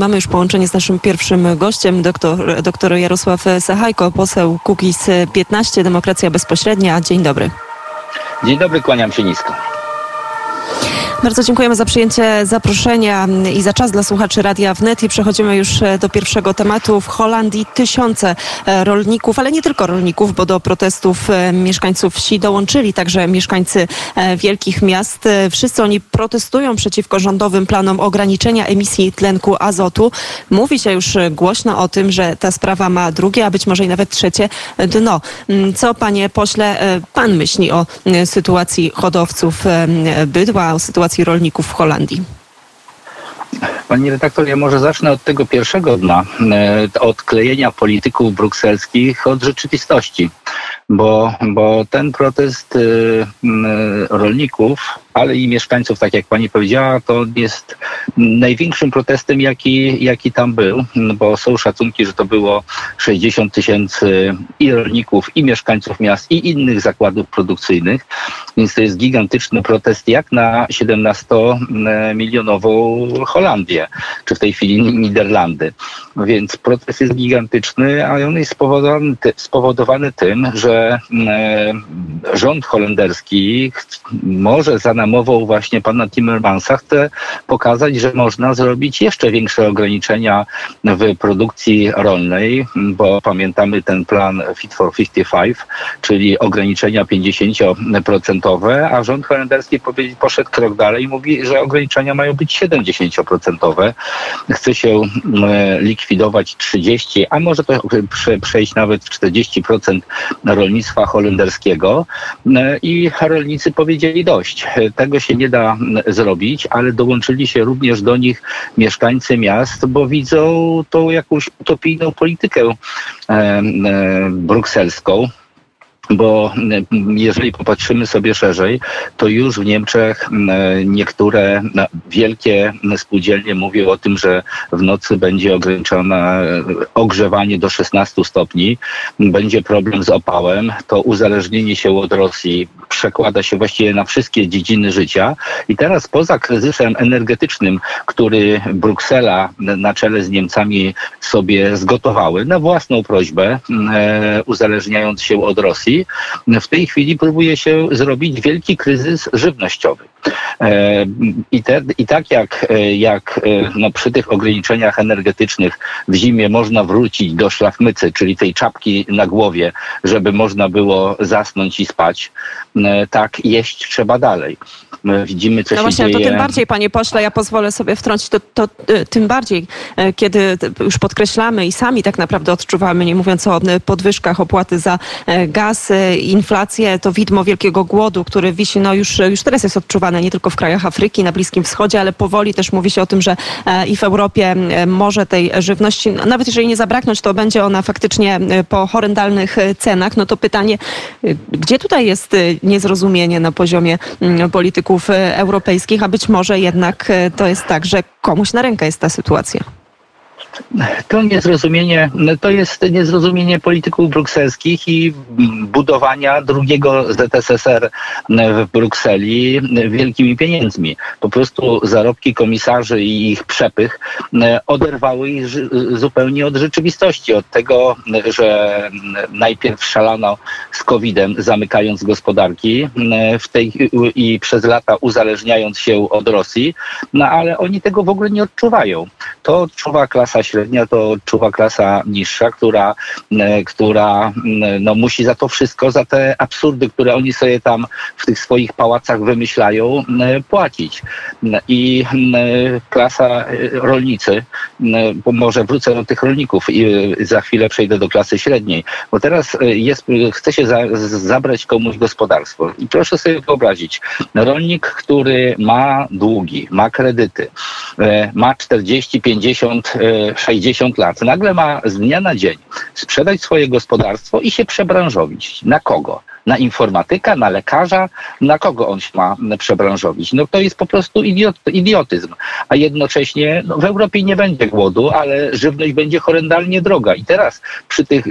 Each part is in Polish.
Mamy już połączenie z naszym pierwszym gościem, doktor, doktor Jarosław Sachajko, poseł Kukiz 15, Demokracja Bezpośrednia. Dzień dobry. Dzień dobry, kłaniam się nisko. Bardzo dziękujemy za przyjęcie zaproszenia i za czas dla słuchaczy Radia Wnet i przechodzimy już e, do pierwszego tematu. W Holandii tysiące e, rolników, ale nie tylko rolników, bo do protestów e, mieszkańców wsi dołączyli także mieszkańcy wielkich miast. Wszyscy oni protestują przeciwko rządowym planom ograniczenia emisji tlenku azotu. Mówi się już głośno o tym, że ta sprawa ma drugie, a być może i nawet trzecie dno. Mm, co, panie pośle, pan myśli o sytuacji hodowców bydła, o sytuacji sytuacji rolników w Holandii? Pani redaktor, ja może zacznę od tego pierwszego dna, e, od klejenia polityków brukselskich od rzeczywistości, bo, bo ten protest e, rolników ale i mieszkańców, tak jak pani powiedziała, to jest największym protestem, jaki, jaki tam był, bo są szacunki, że to było 60 tysięcy i rolników, i mieszkańców miast, i innych zakładów produkcyjnych, więc to jest gigantyczny protest jak na 17-milionową Holandię, czy w tej chwili Niderlandy. Więc protest jest gigantyczny, a on jest spowodowany, spowodowany tym, że e, rząd holenderski może za namową właśnie pana Timmermansa chce pokazać, że można zrobić jeszcze większe ograniczenia w produkcji rolnej, bo pamiętamy ten plan Fit for 55, czyli ograniczenia 50%, a rząd holenderski poszedł krok dalej i mówi, że ograniczenia mają być 70%. Chce się likwidować 30, a może to przejść nawet w 40% rolnictwa holenderskiego i rolnicy powiedzieli dość. Tego się nie da zrobić, ale dołączyli się również do nich mieszkańcy miast, bo widzą tą jakąś utopijną politykę e, e, brukselską bo jeżeli popatrzymy sobie szerzej, to już w Niemczech niektóre wielkie spółdzielnie mówią o tym, że w nocy będzie ograniczone ogrzewanie do 16 stopni, będzie problem z opałem, to uzależnienie się od Rosji przekłada się właściwie na wszystkie dziedziny życia. I teraz poza kryzysem energetycznym, który Bruksela na czele z Niemcami sobie zgotowały na własną prośbę, e, uzależniając się od Rosji, w tej chwili próbuje się zrobić wielki kryzys żywnościowy. E, I, te, i tak jak, e, jak no, przy tych ograniczeniach energetycznych w zimie można wrócić do szlafmycy, czyli tej czapki na głowie, żeby można było zasnąć i spać, tak jeść trzeba dalej. Widzimy, co no się właśnie, dzieje. to tym bardziej, panie pośle, ja pozwolę sobie wtrącić, to, to tym bardziej, kiedy już podkreślamy i sami tak naprawdę odczuwamy, nie mówiąc o podwyżkach opłaty za gaz, inflację, to widmo wielkiego głodu, który wisi, no już, już teraz jest odczuwane nie tylko w krajach Afryki, na Bliskim Wschodzie, ale powoli też mówi się o tym, że e, i w Europie e, może tej żywności, no, nawet jeżeli nie zabraknąć, to będzie ona faktycznie e, po horrendalnych cenach. No to pytanie, gdzie tutaj jest niezrozumienie na poziomie polityków europejskich, a być może jednak to jest tak, że komuś na rękę jest ta sytuacja. To niezrozumienie, to jest niezrozumienie polityków brukselskich i budowania drugiego ZSSR w Brukseli wielkimi pieniędzmi. Po prostu zarobki komisarzy i ich przepych oderwały ich zupełnie od rzeczywistości, od tego, że najpierw szalano z COVID-em, zamykając gospodarki w tej, i przez lata uzależniając się od Rosji, no ale oni tego w ogóle nie odczuwają. To odczuwa klasa średnia, to odczuwa klasa niższa, która, e, która no, musi za to wszystko, za te absurdy, które oni sobie tam w tych swoich pałacach wymyślają, płacić. I klasa e, rolnicy, bo może wrócę do tych rolników i e, za chwilę przejdę do klasy średniej, bo teraz jest, chce się za, zabrać komuś gospodarstwo. I proszę sobie wyobrazić, rolnik, który ma długi, ma kredyty, ma 40, 50, 60 lat, nagle ma z dnia na dzień sprzedać swoje gospodarstwo i się przebranżowić. Na kogo? Na informatyka, na lekarza? Na kogo on się ma przebranżowić? No to jest po prostu idiot, idiotyzm. A jednocześnie no, w Europie nie będzie głodu, ale żywność będzie horrendalnie droga. I teraz przy, tych,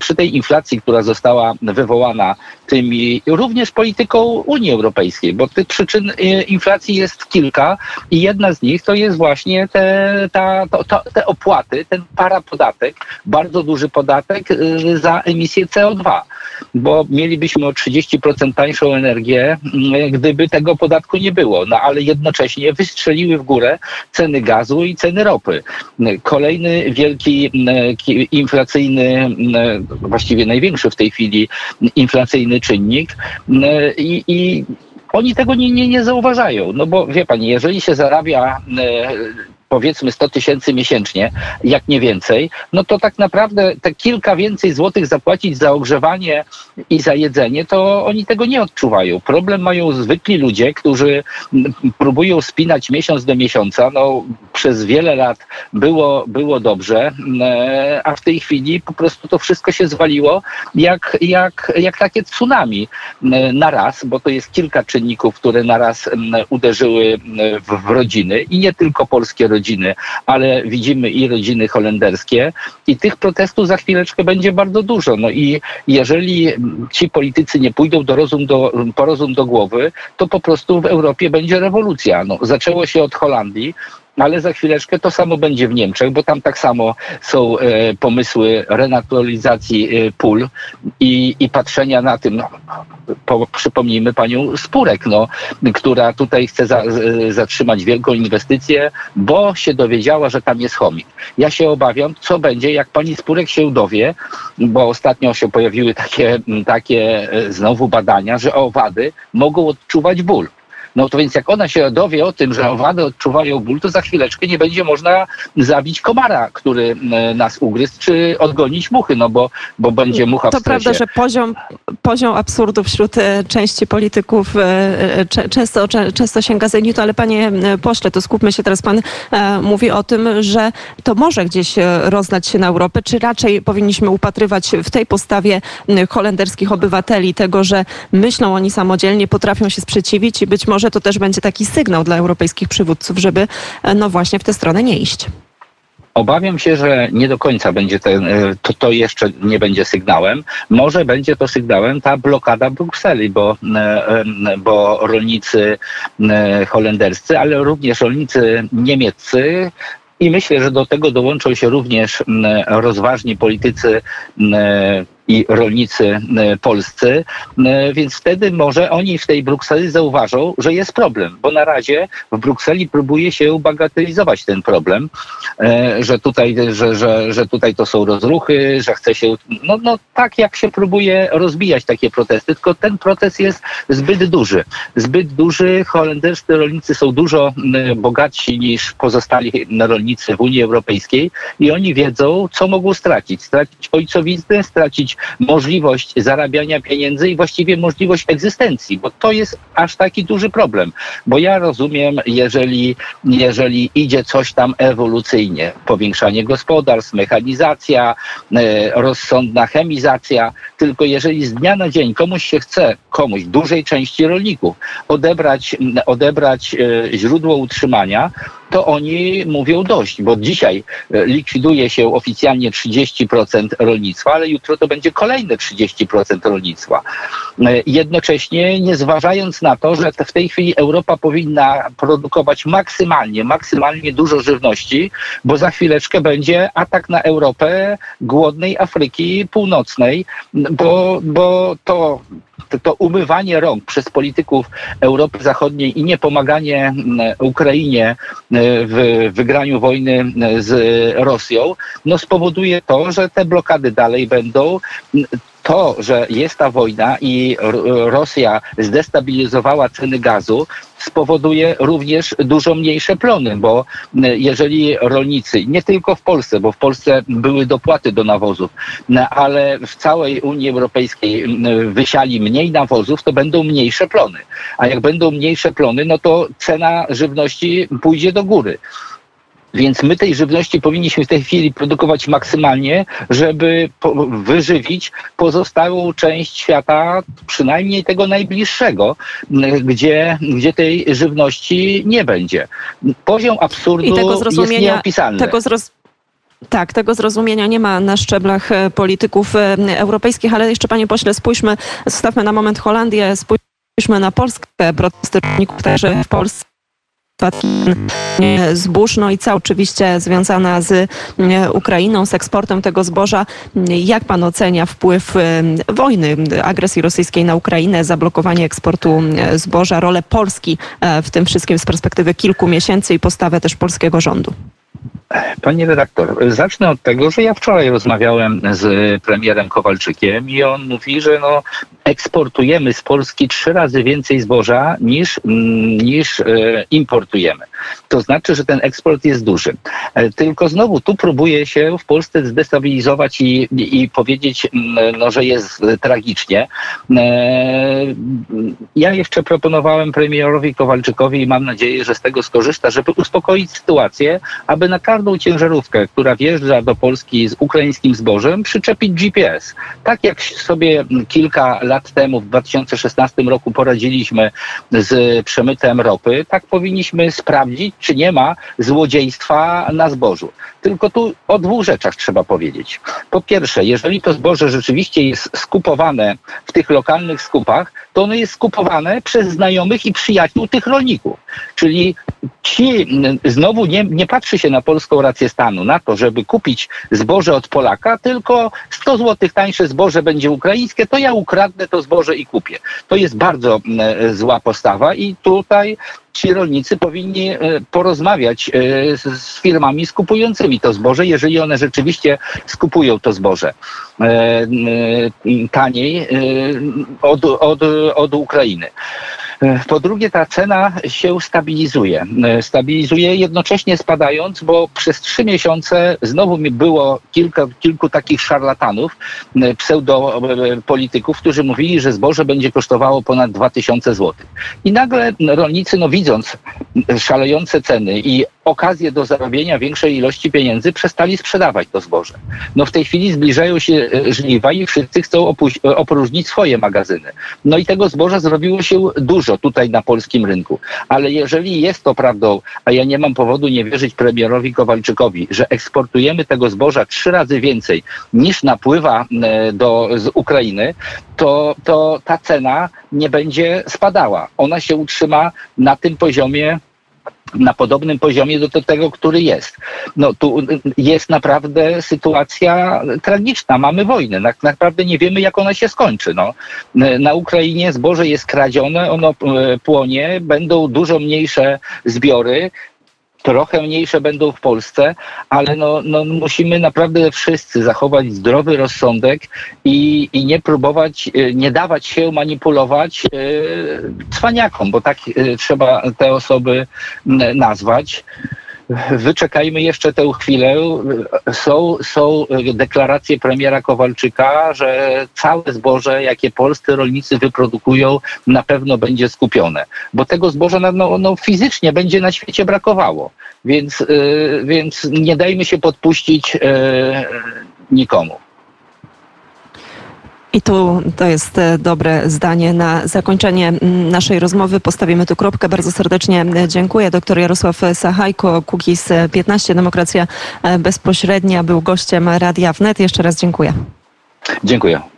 przy tej inflacji, która została wywołana tymi również polityką Unii Europejskiej, bo tych przyczyn y, inflacji jest kilka i jedna z nich to jest właśnie te, ta, to, to, te opłaty, ten parapodatek, bardzo duży podatek y, za emisję CO2 bo mielibyśmy o 30% tańszą energię, mm, gdyby tego podatku nie było. No ale jednocześnie wystrzeliły w górę ceny gazu i ceny ropy. Kolejny wielki mm, inflacyjny, mm, właściwie największy w tej chwili inflacyjny czynnik i, i oni tego nie, nie, nie zauważają. No bo wie pani, jeżeli się zarabia powiedzmy 100 tysięcy miesięcznie, jak nie więcej, no to tak naprawdę te kilka więcej złotych zapłacić za ogrzewanie i za jedzenie, to oni tego nie odczuwają. Problem mają zwykli ludzie, którzy próbują spinać miesiąc do miesiąca. No, przez wiele lat było, było dobrze, e, a w tej chwili po prostu to wszystko się zwaliło jak, jak, jak takie tsunami e, na raz, bo to jest kilka czynników, które na raz uderzyły w, w rodziny i nie tylko polskie rodziny, rodziny, ale widzimy i rodziny holenderskie i tych protestów za chwileczkę będzie bardzo dużo. No i jeżeli ci politycy nie pójdą do rozum do, do głowy, to po prostu w Europie będzie rewolucja. No, zaczęło się od Holandii, ale za chwileczkę to samo będzie w Niemczech, bo tam tak samo są e, pomysły renaturalizacji e, pól i, i patrzenia na tym, no, po, przypomnijmy panią Spurek, no, która tutaj chce za, e, zatrzymać wielką inwestycję, bo się dowiedziała, że tam jest chomik. Ja się obawiam, co będzie, jak pani Spurek się dowie, bo ostatnio się pojawiły takie, takie e, znowu badania, że owady mogą odczuwać ból. No to więc jak ona się dowie o tym, że owady odczuwają ból, to za chwileczkę nie będzie można zabić komara, który e, nas ugryzł, czy odgonić muchy, no bo, bo będzie mucha to w stresie. To prawda, że poziom, poziom absurdu wśród e, części polityków e, często, często sięga zenitu, ale panie pośle, to skupmy się teraz. Pan mówi o tym, że to może gdzieś roznać się na Europę, czy raczej powinniśmy upatrywać w tej postawie holenderskich obywateli tego, że myślą oni samodzielnie, potrafią się sprzeciwić i być może może to też będzie taki sygnał dla europejskich przywódców, żeby e, no właśnie w tę stronę nie iść. Obawiam się, że nie do końca będzie ten, e, to, to jeszcze nie będzie sygnałem. Może będzie to sygnałem ta blokada Brukseli, bo, e, bo rolnicy holenderscy, ale również rolnicy niemieccy i myślę, że do tego dołączą się również rozważni politycy i rolnicy e, polscy, e, więc wtedy może oni w tej Brukseli zauważą, że jest problem, bo na razie w Brukseli próbuje się bagatelizować ten problem, e, że tutaj, że, że, że tutaj to są rozruchy, że chce się, no, no tak jak się próbuje rozbijać takie protesty, tylko ten protest jest zbyt duży. Zbyt duży, holenderscy rolnicy są dużo bogatsi niż pozostali rolnicy w Unii Europejskiej i oni wiedzą, co mogą stracić. Stracić ojcowiznę, stracić możliwość zarabiania pieniędzy i właściwie możliwość egzystencji, bo to jest aż taki duży problem. Bo ja rozumiem, jeżeli, jeżeli idzie coś tam ewolucyjnie, powiększanie gospodarstw, mechanizacja, e, rozsądna chemizacja, tylko jeżeli z dnia na dzień komuś się chce, komuś, dużej części rolników, odebrać, odebrać e, źródło utrzymania, to oni mówią dość, bo dzisiaj e, likwiduje się oficjalnie 30% rolnictwa, ale jutro to będzie kolejne 30% rolnictwa. E, jednocześnie nie zważając na to, że w tej chwili Europa powinna produkować maksymalnie, maksymalnie dużo żywności, bo za chwileczkę będzie atak na Europę głodnej Afryki Północnej, bo, bo to to umywanie rąk przez polityków Europy Zachodniej i niepomaganie Ukrainie e, w wygraniu wojny z Rosją, no spowoduje to, że te blokady dalej będą. To, że jest ta wojna i Rosja zdestabilizowała ceny gazu, spowoduje również dużo mniejsze plony, bo jeżeli rolnicy, nie tylko w Polsce, bo w Polsce były dopłaty do nawozów, ale w całej Unii Europejskiej wysiali mniej nawozów, to będą mniejsze plony. A jak będą mniejsze plony, no to cena żywności pójdzie do góry. Więc my tej żywności powinniśmy w tej chwili produkować maksymalnie, żeby wyżywić pozostałą część świata, przynajmniej tego najbliższego, gdzie, gdzie tej żywności nie będzie. Poziom absurdu I tego jest nieopisalny. Tego zroz tak, tego zrozumienia nie ma na szczeblach e, polityków e, europejskich, ale jeszcze panie pośle, spójrzmy, zostawmy na moment Holandię, spójrzmy na Polskę, protesty rolników także w Polsce zbóż, no i co oczywiście związana z Ukrainą, z eksportem tego zboża. Jak pan ocenia wpływ wojny, agresji rosyjskiej na Ukrainę, zablokowanie eksportu zboża, rolę Polski e, w tym wszystkim z perspektywy kilku miesięcy i postawę też polskiego rządu? Panie redaktor, zacznę od tego, że ja wczoraj rozmawiałem z premierem Kowalczykiem i on mówi, że no, eksportujemy z Polski trzy razy więcej zboża niż, mm, niż e, importujemy. To znaczy, że ten eksport jest duży. E, tylko znowu tu próbuje się w Polsce zdestabilizować i, i powiedzieć, mm, no, że jest tragicznie. E, ja jeszcze proponowałem premierowi Kowalczykowi i mam nadzieję, że z tego skorzysta, żeby uspokoić sytuację, aby na każdą ciężarówkę, która wjeżdża do Polski z ukraińskim zbożem, przyczepić GPS. Tak jak sobie kilka lat temu, w 2016 roku poradziliśmy z przemytem ropy, tak powinniśmy sprawdzić, czy nie ma złodziejstwa na zbożu. Tylko tu o dwóch rzeczach trzeba powiedzieć. Po pierwsze, jeżeli to zboże rzeczywiście jest skupowane w tych lokalnych skupach, to ono jest skupowane przez znajomych i przyjaciół tych rolników. Czyli ci znowu nie, nie patrzy się na polską rację stanu, na to, żeby kupić zboże od Polaka, tylko 100 zł tańsze zboże będzie ukraińskie, to ja ukradnę to zboże i kupię. To jest bardzo zła postawa i tutaj ci rolnicy powinni porozmawiać e, z firmami skupującymi to zboże, jeżeli one rzeczywiście skupują to zboże e, taniej od, od, od Ukrainy. Po drugie, ta cena się stabilizuje. Stabilizuje jednocześnie spadając, bo przez trzy miesiące znowu mi było kilka, kilku takich szarlatanów, pseudopolityków, którzy mówili, że zboże będzie kosztowało ponad 2000 zł. I nagle rolnicy, no widząc szalejące ceny i okazję do zarobienia większej ilości pieniędzy, przestali sprzedawać to zboże. No w tej chwili zbliżają się e, żniwa i wszyscy chcą e, opróżnić swoje magazyny. No i tego zboża zrobiło się dużo tutaj na polskim rynku. Ale jeżeli jest to prawdą, a ja nie mam powodu nie wierzyć premierowi Kowalczykowi, że eksportujemy tego zboża trzy razy więcej niż napływa e, do, z Ukrainy, to, to ta cena nie będzie spadała. Ona się utrzyma na tym poziomie, na podobnym poziomie do tego, który jest. No tu jest naprawdę sytuacja tragiczna. Mamy wojnę. Tak naprawdę nie wiemy, jak ona się skończy. No. Na Ukrainie zboże jest kradzione, ono płonie, będą dużo mniejsze zbiory trochę mniejsze będą w Polsce, ale no, no musimy naprawdę wszyscy zachować zdrowy rozsądek i, i nie próbować, y, nie dawać się manipulować yy, cwaniakom, bo tak yy, trzeba te osoby nazwać wyczekajmy jeszcze tę chwilę. Są, są deklaracje premiera Kowalczyka, że całe zboże, jakie polscy rolnicy wyprodukują, na pewno będzie skupione, bo tego zboża no, no, fizycznie będzie na świecie brakowało. Więc, yy, więc nie dajmy się podpuścić yy, nikomu. I tu to jest e, dobre zdanie na zakończenie naszej rozmowy. Postawimy tu kropkę. Bardzo serdecznie e, dziękuję. Doktor Jarosław Sachajko, Kukiz 15, Demokracja Bezpośrednia, był gościem Radia Wnet. Jeszcze raz dziękuję. Dziękuję.